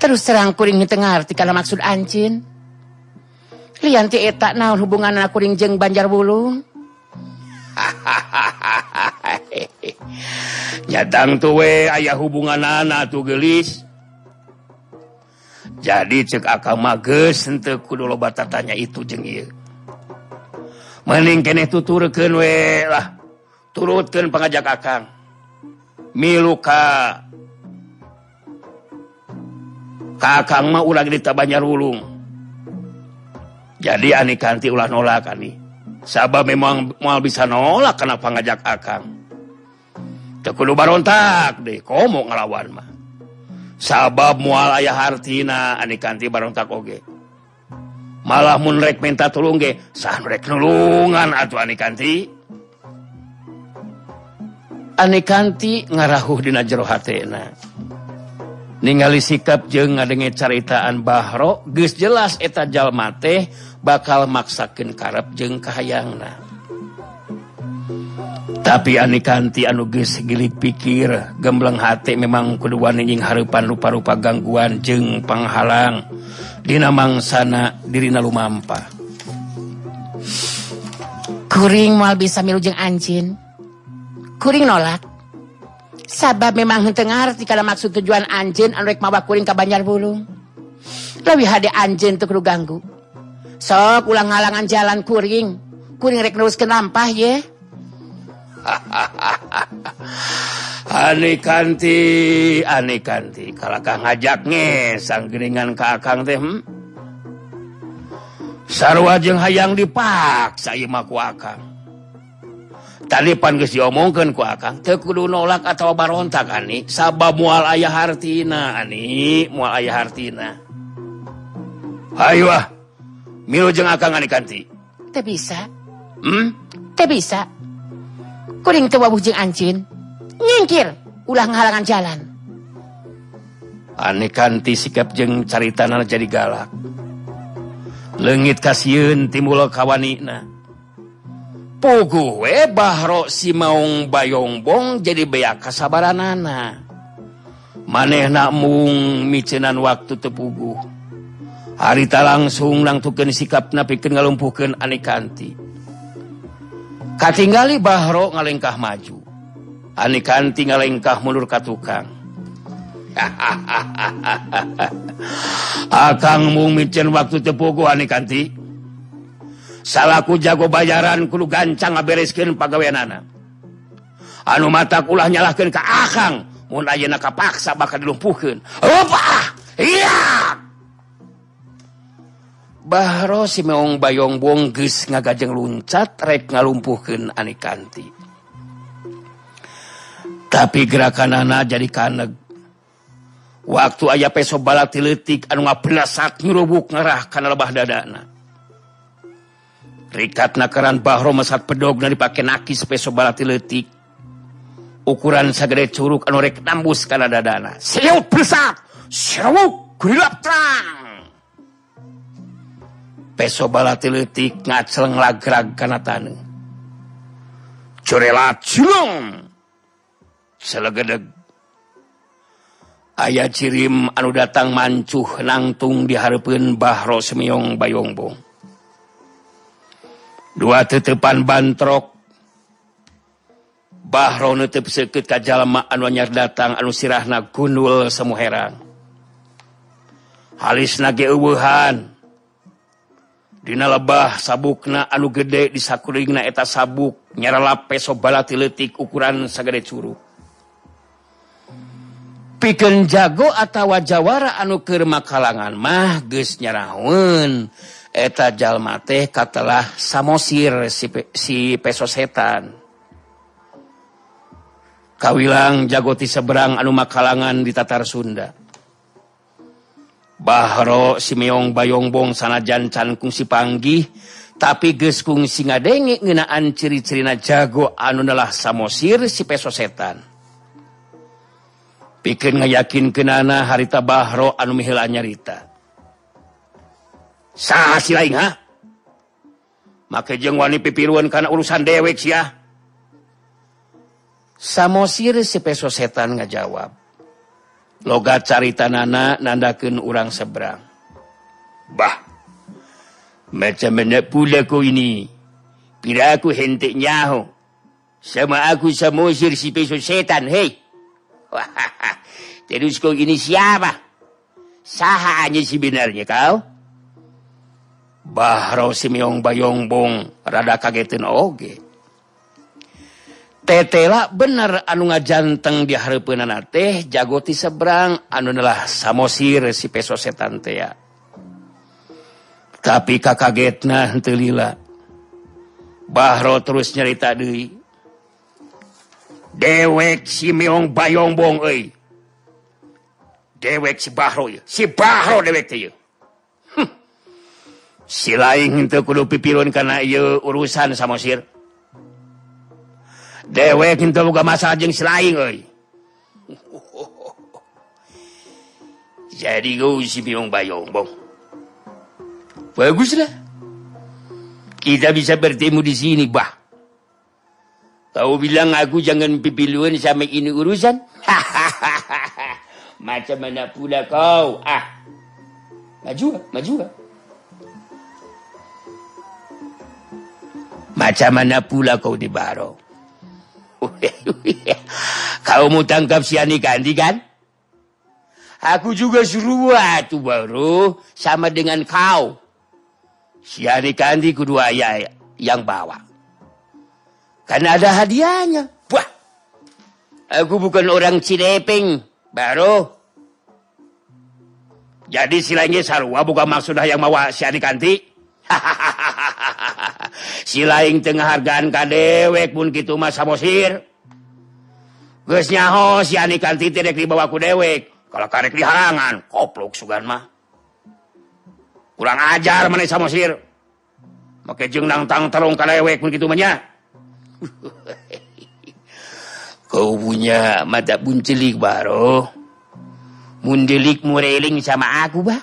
Speaker 3: Terus terang kuring teu ngarti kana maksud anjin. Lian ti eta naon hubunganna kuring jeung Banjar Wulung?
Speaker 2: Nyatang tuwe ayah hubungan anak tuh gelis. Jadi cek akal mages ente kudu loba tatanya itu jengir. maning kene itu turken welah turutkan pengajak akan miluka kakang mah ulah dita banyak ulung jadi ani kanti ulah nolak ani. Sabab memang mau bisa nolak karena pengajak akang. Tekudu barontak deh komo ngelawan mah. Sabab mual ayah hartina ani kanti barontak oge. okay. malah munrek minta tulung ge sanrek nulungan atuh anikanti. Anekanti ngarahuh dina jero hatena. Ningali sikap jeung ngadenge caritaan Bahro geus jelas eta jalma teh bakal maksakeun karep jeung kahayangna. Tapi anikanti anu geus gili pikir gembleng hati memang kudu wani jeung hareupan rupa-rupa gangguan jeung panghalang. Dina mangsana dirina lumampa.
Speaker 3: Kuring mal bisa milu jeung anjin Kuring nolak. Sabab memang hentengar Tikala maksud tujuan anjin Anrek mawa kuring ke banjar bulu. Lebih hade anjin tuh kudu ganggu. Sok ulang halangan jalan kuring. Kuring rek neruskeun kenampah ye.
Speaker 2: Anikanti Anikanti kalaukan ngajaknge sanggeringan akang teh hmm? sarwajeng hayang dipaksakeun mah ku Akang tadi pan geus diomongkeun ku Akang teu kudu nolak atau barontak Ani sabab moal aya hartina Ani moal aya hartina Hayu ah. Milu jeung Akang ani kanti.
Speaker 3: Teu bisa
Speaker 2: hmm?
Speaker 3: Teu bisa kuring teu wawuh jeung ancin nyingkir ulah ngahalangan jalan.
Speaker 2: Aneh kanti sikap jeng caritana jadi galak. Leungit kasihun timbul kawanina we Bahro si mauong bayongbong jadi beak kasabaran nana. Maneh namung micenan waktu tepugu harita langsung langtuken sikap pikeun ngalumpuhkan aneh kanti Katingali bahro ngalengkah maju. Ani kanti ngalengkah mundur ka tukang. Akang mung micen waktu tepugu anikanti. Salaku jago bayaran kudu gancang ngabereskeun pagaweanana. Anu mata ulah nyalahkeun ka Akang, mun ayeuna kapaksa bakal dilumpuhkeun. Opa! Ah! Iya! Bahro si meong bayong bong geus ngagajeng luncat rek ngalumpuhkeun anikanti. tapi gerakan anak jadi kaneg. Waktu ayah peso balat tiletik anu ngapenasak nyurubuk ngerah karena lebah dadana. Rikat nakaran bahro mesat pedog dari dipake nakis peso balat tiletik. Ukuran sagede curug anu rek nambus karena dadana. Siut pesat siut gelap terang. Peso balat tiletik ngaceleng lagrag karena taneuh. curelat cilong selegedeg. Ayaah cirim anu datang mancuh nangtung diharapun Bahro Semyong Bayongbong dua tetepan bantrok. Bahro nutup seket anu anunyar datang anu sirahna Gunul semu herang halis nagewuhan Dina lebah sabukna anu gede disakuringna eta sabuk. Nyara peso balati letik ukuran sagade curug. piken jago atawa Jawara anu Kerma kalangan mah genyaraun eta Jalma teh katalah samosir si, si peso setan. Kawilang jagoti seberang anuma kalangan di Tatar Sunda. Bahro Simeong Bayongbong sanajan can kungsi panggih tapi geskung singa ngadenge ngenaan ciri-cirina jago anu anulah samosir si peso setan. bikin ngayakin kenana harita Bahro anu mihila nyarita Saha si lain ha make jeng wani pipiruan karena urusan dewek sih ya samosir si peso setan ngajawab. Logat carita nana nandakan orang seberang. Bah macam mana pula kau ini? Piraku hentik nyaho. Sama aku samosir si peso setan hei. terus kau ini siapa? Sahanya sih benarnya kau. Bahro Simeong Bayongbong rada kagetin oge. Tetela bener anu ngajanteng di hareupeunana teh jagoti seberang anulah samosir si peso setan teh tapi kakagetna henteu telila Bahro terus nyerita deui. dewek si meong bayongbong euy dewek si Bahro si Bahro dewek hm. si lain kudu pipirun karena urusan sama sir. Dewek buka masalah jeng si lain jadi go si meong bayongbong baguslah kita bisa bertemu di sini bah. Kau bilang aku jangan pipiluan sama ini urusan? Macam mana pula kau? Ah, maju, maju. Macam mana pula kau di Baro? Kau mau tangkap si Ani Kandi kan? Aku juga suruh tuh baru sama dengan kau. Si Ani Kandi kedua ayah yang bawa. karena ada hadiahnya. Wah, aku bukan orang Cideping baru. Jadi silanya sarua bukan maksud yang mawa si adik kanti. Hahaha silaing tengah hargaan kadewek pun gitu mas samosir geus nyaho si adik kanti tidak dibawa ku dewek kalau karek diharangan, koplok sugan mah. Kurang ajar mana samosir make jeng nang tang terung kadewek pun gitu mah kau punya mata buncelik baro mundelik mureling sama aku bah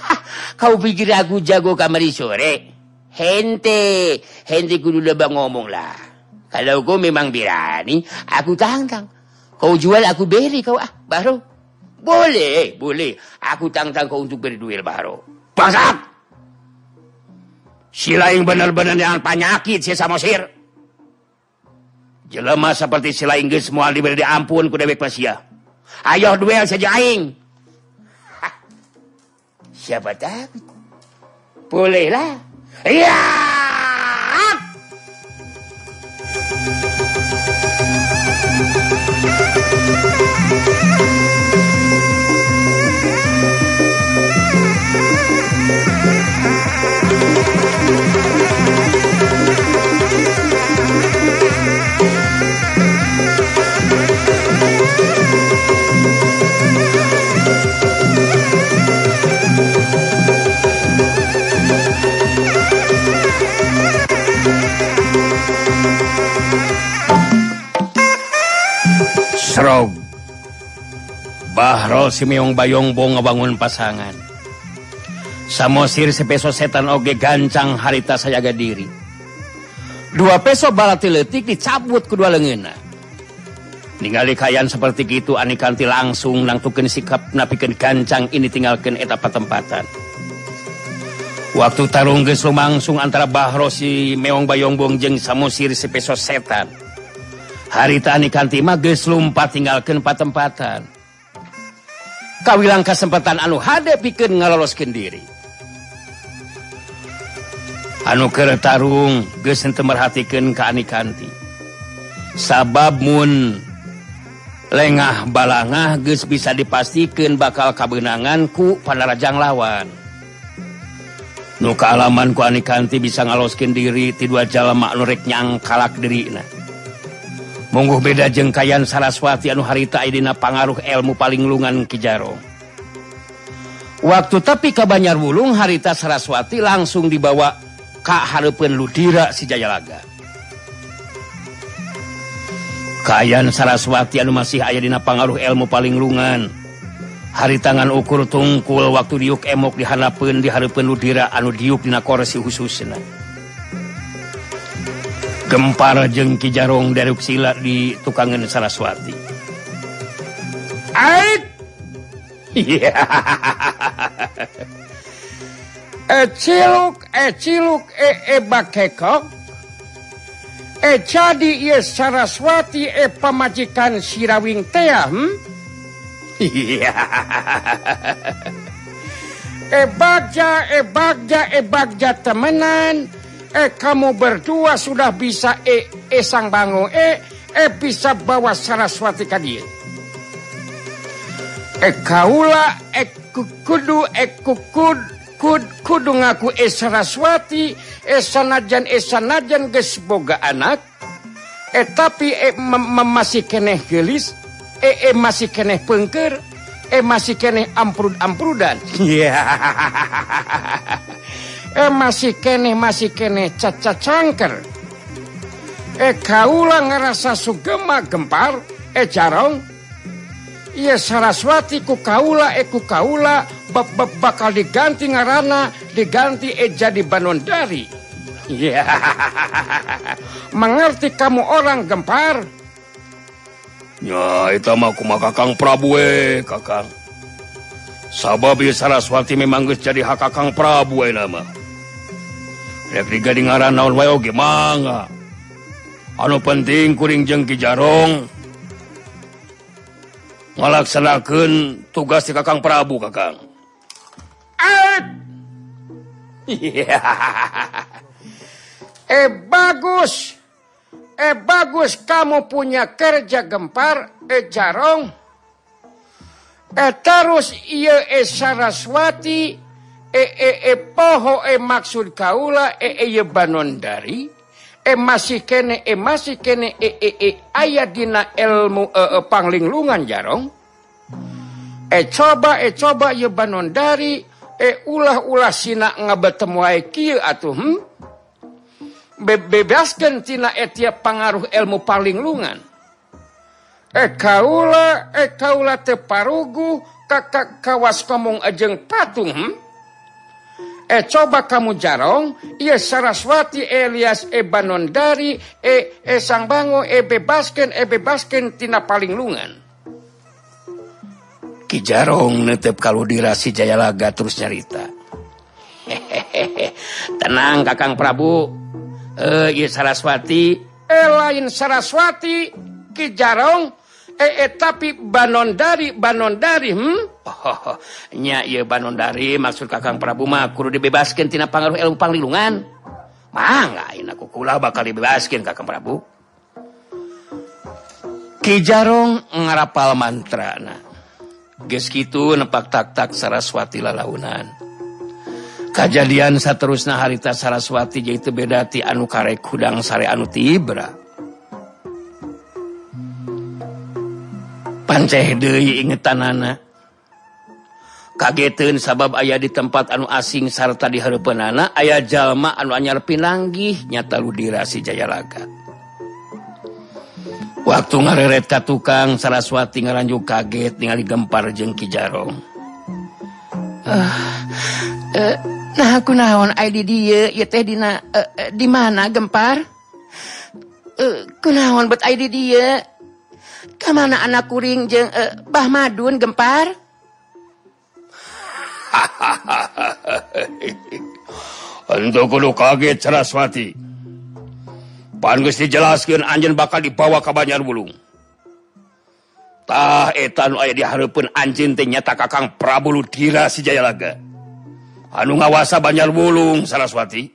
Speaker 2: kau pikir aku jago kamari sore Hente, hente kudu lebah ngomong lah. Kalau kau memang berani, aku tangkang. Kau jual aku beri kau ah, baru. Boleh, boleh. Aku tangkang kau untuk beri duit baru. Bangsat! Sila yang benar-benar yang penyakit si sama sir. Jelema seperti sila Inggris semua diberi diampun ku dewek pasia. Ayo duel saja aing. Siapa takut? Bolehlah. Iya. Carol si Meong Bayongbong ngabangun pasangan. Samosir sepeso setan oge gancang harita sayaga diri. Dua peso balati letik dicabut kedua lengena. Ningali kayan seperti itu anikanti langsung nangtukin sikap napikan gancang ini tinggalkan etapa tempatan waktu tarung geus lumangsung antara Bahro si Meong Bayongbong jeng samosir sepeso setan. Harita anikanti mah geus lumpat tinggalkan patempatan. kawilang kesempatan anu hade pikir ngaloloskan diri. Anu ke Tarung gesen merhatikan keanikanti sabab mun lengah balangah guys bisa dipastikan bakal kabenanganku pada Rajang lawan. Nu kealaman kuanikanti bisa ngaloskin diri ti dua jalan maknurreknyang kalak diri nah Mungguh beda jengkayan Saraswati anu harita haritaidina pangaruh ilmu paling lungan Kijaro waktu tapi ke Banyar Wulung harita Saraswati langsung dibawa Kak Harpun Ludira si Jayalaga. Kayan Saraswati anu masih ayadina pangaruh ilmu paling lungan. Hari tangan ukur tungkul waktu diuk emok dihanapun diharapun Ludira anu diuk dina koresi khususnya gempar jeng Kijarong daruk sila di tukangan Saraswati jadi e e e, Saraswati e pamajikan sirawing hmm? eh bagja eh bagja eh bagja temenan. eh kamu berdua sudah bisa eh eh sang bango eh eh bisa bawa Saraswati ka dia. Eh kaula eh kudu eh kukud kud kudu ngaku eh Saraswati eh sanajan eh sanajan geus boga anak. Eh tapi eh masih keneh gelis eh eh masih keneh pengker eh masih keneh amprud amprudan yeah. eh masih kene masih kene caca cangker eh kaula ngerasa sugema gempar. Eh jarong. Iya Saraswati eh, ku kaula eku kaula bab bab bakal diganti ngarana diganti eh jadi banondari. Iya. Yeah. mengerti kamu orang gempar?
Speaker 1: Ya itu mah kumaha kakang Prabu eh kakang. Sabab Saraswati memang jadi hak kakang Prabu eh nama. ngaran naon wae oge mangga anu penting kuring jeung Ki jarong? Ngalaksanakeun tugas di kakang Prabu kakang.
Speaker 4: Eh bagus! Eh bagus kamu punya kerja gempar eh jarong. Eh terus iya eh Saraswati E, e, e poho e maksud kaula e, e Banondari e masih kene e masih kene aya dina elmu panglinglungan jarong eh coba eh coba ye Banondari eh ulah-ulah sina ngabetemu wae kieu atuh hmm? bebebaskan tina etia pengaruh ilmu palinglungan eh kaula eh kaula teparugu kakak kawas ngomong ajeng patung hmm? eh coba kamu jarong ia Saraswati Elias Ebanon dari eh e sang bango e bebaskan e, e bebaskan e tina paling lungan.
Speaker 1: Ki jarong netep kalau dirasi Jayalaga terus nyarita.
Speaker 4: Hehehe tenang Kakang Prabu. Eh iya Saraswati. Eh lain Saraswati Ki jarong eh, eh tapi banondari banondari hmm? nya Bandundari maksud Kakang Prabu mah kudu dibebaskeun tina pangaruh elupang lilungan kukula bakal dibebaskan Kakang Prabu.
Speaker 2: Ki Jarong ngarapal mantra Geus kitu nepak taktak Saraswati lalaunan. Kajadian saterusna harita Saraswati jaitu beda ti anu karek hudang sare anu Tibra panceh deui ingetanana. kagetun sabab ayah di tempat anu asing sarta di Harpenana ayah jalma anu anyar pinanggih nyata ludirasi Jayalaga waktu ngareret ka tukang Saraswati ngaranju kaget ningali gempar jeng Kijarong.
Speaker 3: Uh, uh, nah aku naon di dieu? Ieu teh dina uh, uh, di mana gempar? Uh, kunaon bet aya di dieu kemana anak kuring jeng uh, Bah Madun gempar?
Speaker 5: kudu kaget Saraswati. pan geus dijelaskeun anjeun bakal dibawa ka Banjar Bulung. Tah eta nu aya di hareupeun anjeun teh nyata kakang Prabulu Dira Sijayalaga anu ngawasa Banjar Bulung Saraswati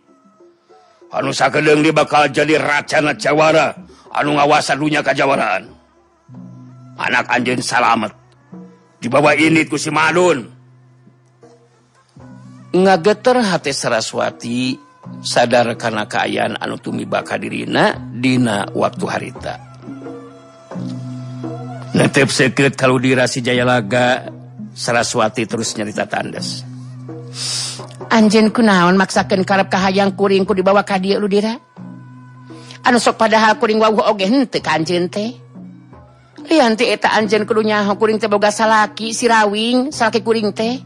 Speaker 5: anu sakedeung di bakal jadi racana Jawara anu ngawasa dunya kajawaraan. anak anjeun salamet dibawa ini kusi Madun
Speaker 2: ngageter hati Saraswati sadar karena keayaan anu tumi baka dirina dina waktu harita.
Speaker 5: Netep seket kalau dirasi Jayalaga Saraswati terus nyerita tandas.
Speaker 3: Anjen kunaon maksakan karep kahayang kuringku dibawa ka dieu lu dira? Anu sok padahal kuring wawuh oge henteu ka anjeun teh? Lian teh eta anjeun kudu nyaho kuring teh boga salaki si Rawing, salaki kuring teh?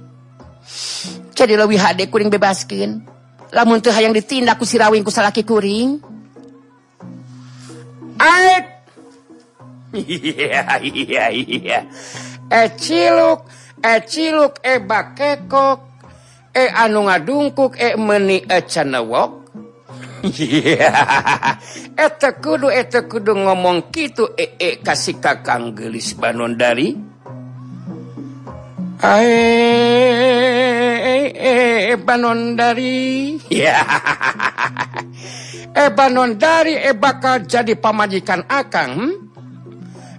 Speaker 3: jadi lebih hade kuring bebaskin lamun tuh hayang ditindak ku sirawing ku salaki kuring.
Speaker 2: Aik iya iya iya. Eh ciluk. Eh ciluk. Eh bakekok. Eh anu ngadungkuk. Eh meni eh canewok Eta eh, kudu eta eh, kudu ngomong gitu ee eh, kasih kakang gelis banon dari Ebanon dari ya. Ebanon dari e bakal jadi pamajikan akang.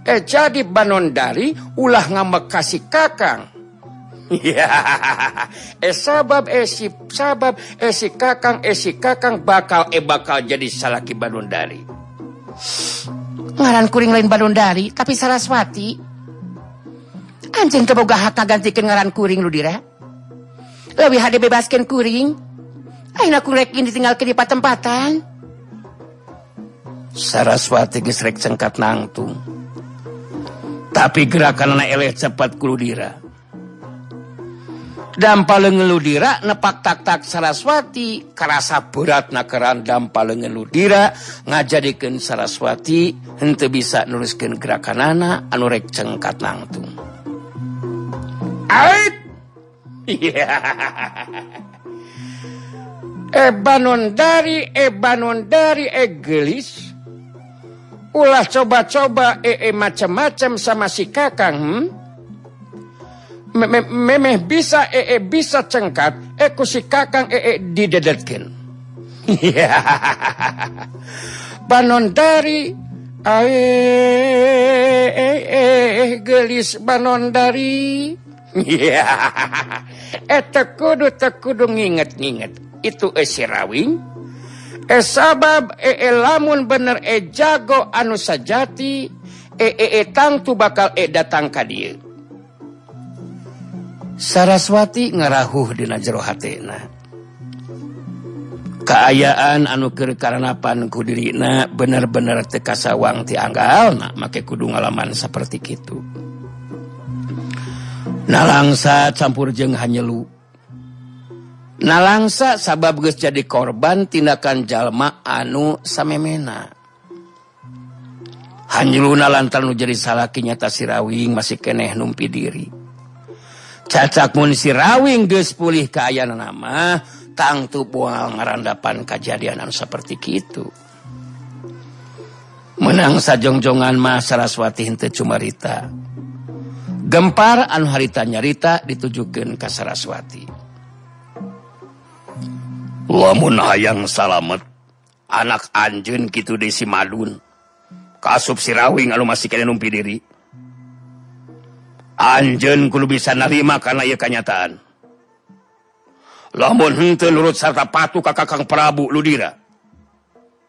Speaker 2: Eh jadi banon dari ulah ngambek kasih kakang. Ya. Eh sabab eh si sabab eh si kakang eh si kakang bakal eh bakal jadi salaki banon dari
Speaker 3: ngaran kuring lain banon dari tapi saraswati. anjing keboga gantikan ngaran kuring lu dira lebih hade bebaskan kuring. Aina kurekin ditinggal ke di patempatan
Speaker 2: Saraswati gesrek cengkat nangtung. Tapi gerakan anak eleh cepat kulu dira dampa lengen ludira nepak tak tak Saraswati kerasa berat nakaran dampa lengen ludira ngajadikan Saraswati hente bisa nuliskan gerakan anak anurek cengkat nangtung. Ait! Ebanon dari, ebanon dari, egelis. Ulah coba-coba ee macam-macam sama si kakang, hmm? Me- me- Memeh bisa ee bisa cengkat, eku si kakang ee didedetkin. Banon dari, ae eh gelis banon eta eh, kudu kudu nginget-inget itu eh, esirawing e eh, sabab e, e lamun bener e jago anu sajati e e tangtu bakal e datang ka dia. Saraswati ngarahuh dina jero hatena. Keayaan anukir karenapan kudirina bener-bener tekasawang tianggal nah make kudu ngalaman seperti itu. nalangsa campur jeng hanyelu. Nalangsa sabab geus jadi korban tindakan jalma anu samemena. Hanyeluna lantaran nu jadi salaki nyata sirawing masih keneh numpi diri. Cacak mun sirawing geus pulih ke ayana nama tangtu buang ngarandapan kejadianan seperti kitu. Menang sajongjongan mah saraswati henteu cumarita. gempar anu harita nyarita ditujukan kasaraswati
Speaker 5: lamun hayang salamet anak Anjun gitu desi Madun. Kasup sirawing anu masih kena numpi diri. Anjen kudu bisa narima karena ia kenyataan. Lamun henteu nurut sarta patuh ka Kakang Prabu Ludira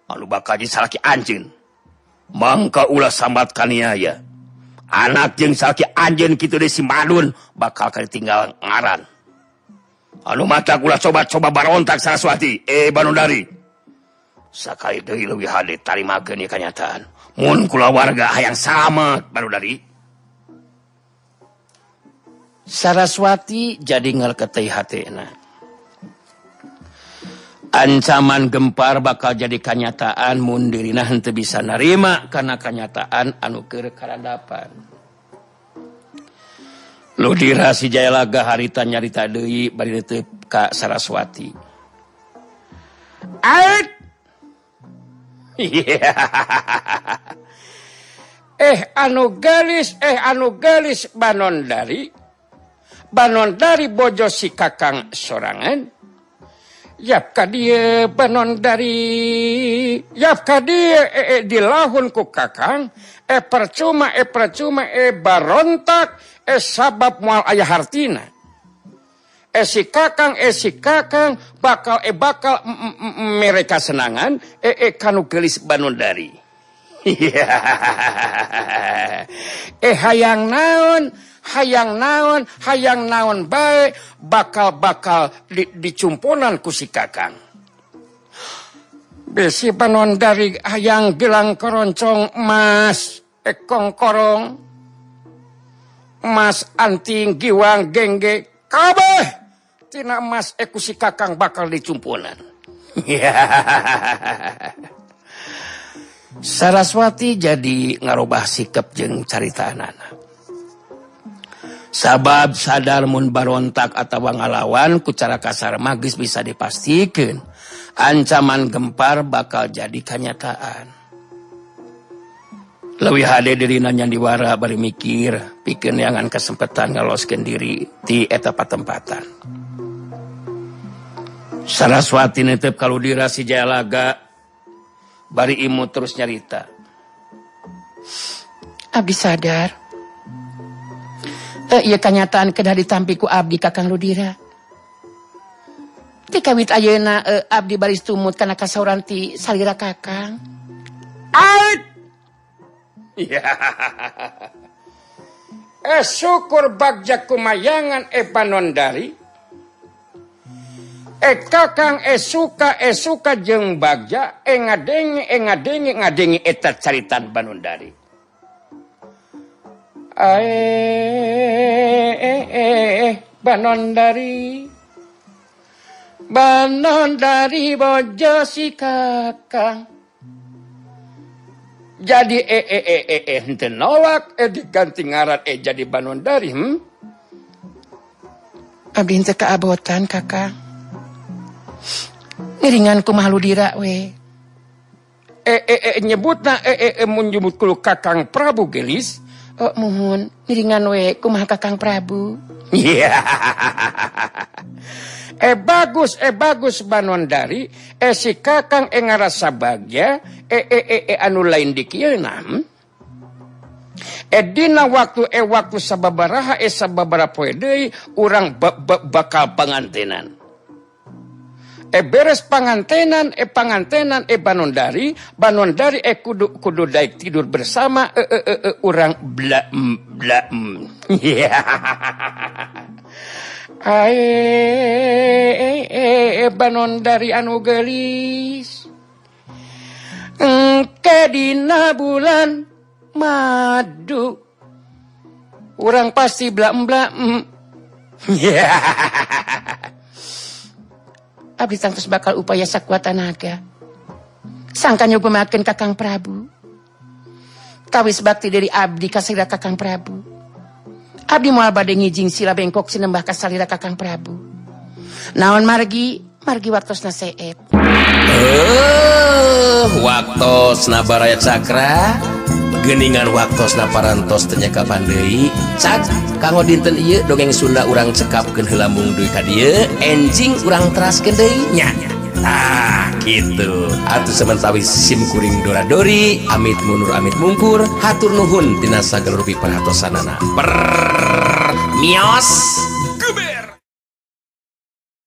Speaker 5: anu bakal disalaki Anjen mangka ulah sambat kaniaya anak jeung sakit anjen gitu deh si Madun bakal ketinggalan ngaran. Anu mata kula coba-coba barontak Saraswati, eh Banundari. Sakali deui leuwih hade tarimakeun ieu kanyataan. Mun kula warga hayang selamat Banundari.
Speaker 2: Saraswati jadi ngelketei hatena. ancaman gempar bakal jadi kanyataan mundirina hente bisa narima karena kanyataan anu kerekarapan ludirasi Jayalaga harita nyarita Dewi bariup Ka Saraswati. Yeah. eh anu galis eh anu galis Banon dari Banon dari Bojo si Kakang sorangan. yapka dia penon dari yapka dia eh, eh, e, e, dilahun ku kakang? E percuma e percuma e barontak E sabab mual ayah hartina. Eh si kakang eh si kakang bakal eh bakal mereka senangan eh eh kanu gelis banon dari. Eh hayang naon? hayang naon hayang naon baik bakal-bakal di, Si kusikakan besi panon dari hayang bilang keroncong emas ekong korong. Emas anting giwang gengge kabeh. Tina emas ekusi kakang bakal dicumponan Saraswati jadi ngarubah sikap jeng carita anak-anak. sabab sadar mun barontak atau ngalawan kucara kasar magis bisa dipastikan. Ancaman gempar bakal jadi kenyataan. Lebih HD dirinanya diwara bari mikir pikir yangan kesempatan ngeloskan diri di etapa tempatan Saraswati netep kalau dirasi Jayalaga bari imut terus nyarita.
Speaker 3: Abi sadar. eh, kenyataan kedah ditampiku Abdi Kakang Ludira. Kawit Ayeuna eh, Abdi baris tumut karena kasauranti salira Kakang.
Speaker 2: Eh, syukur bagja kumayangan eh, epanondari eh kakang eh suka eh suka jeng bagja eh ngadengi, eh ngadengi, ngadengi eta eh, caritan Banundari E, e, e, banon dari Banon dari Bojo si kakang jadi eh eh eh eh eh ente nolak eh diganti ngaran eh jadi banon dari hmm?
Speaker 3: Abdi henteu keabotan kakang ngiringan ku malu dira we.
Speaker 2: Eh eh eh nyebutna eh eh, nyebut menjemput kakang Prabu Gelis.
Speaker 3: Oh muhun miringan we kumaha kakang Prabu?
Speaker 2: Eh bagus eh bagus Banondari eh si kakang eh ngarasa bahagia eh eh eh, eh anu lain dikienam eh dina waktu eh waktu sababaraha eh sababara poe deui urang ba, ba, bakal pangantenan. eh beres pangantenan eh pangantenan eh Banondari Banondari eh kudu kudu daik tidur bersama eh eh eh, eh orang bla bla yeah. Ae, e, e, e, Banondari anu gelis Engke dina bulan madu Orang pasti bla bla yeah.
Speaker 3: abdi tangtus bakal upaya sakwa naga sangkanya pemakan kakang Prabu. Tawis bakti dari abdi kasalira kakang Prabu. Abdi moal badai ngijing sila bengkok sinembah kasalira kakang Prabu. Naon margi? Margi waktos naseep
Speaker 6: uh, waktu nabaraya Cakra. Geningan waktu naparantos ternyaka pandai cak kamu dinten iya dongeng Sunda urang cekap ke helambung duit dieu enjing urang teras nya Nah gitu Atuh sementawis simkuring doradori Amit mundur amit mungkur Hatur nuhun dinasa gelurupi perhatosanana. Per Mios!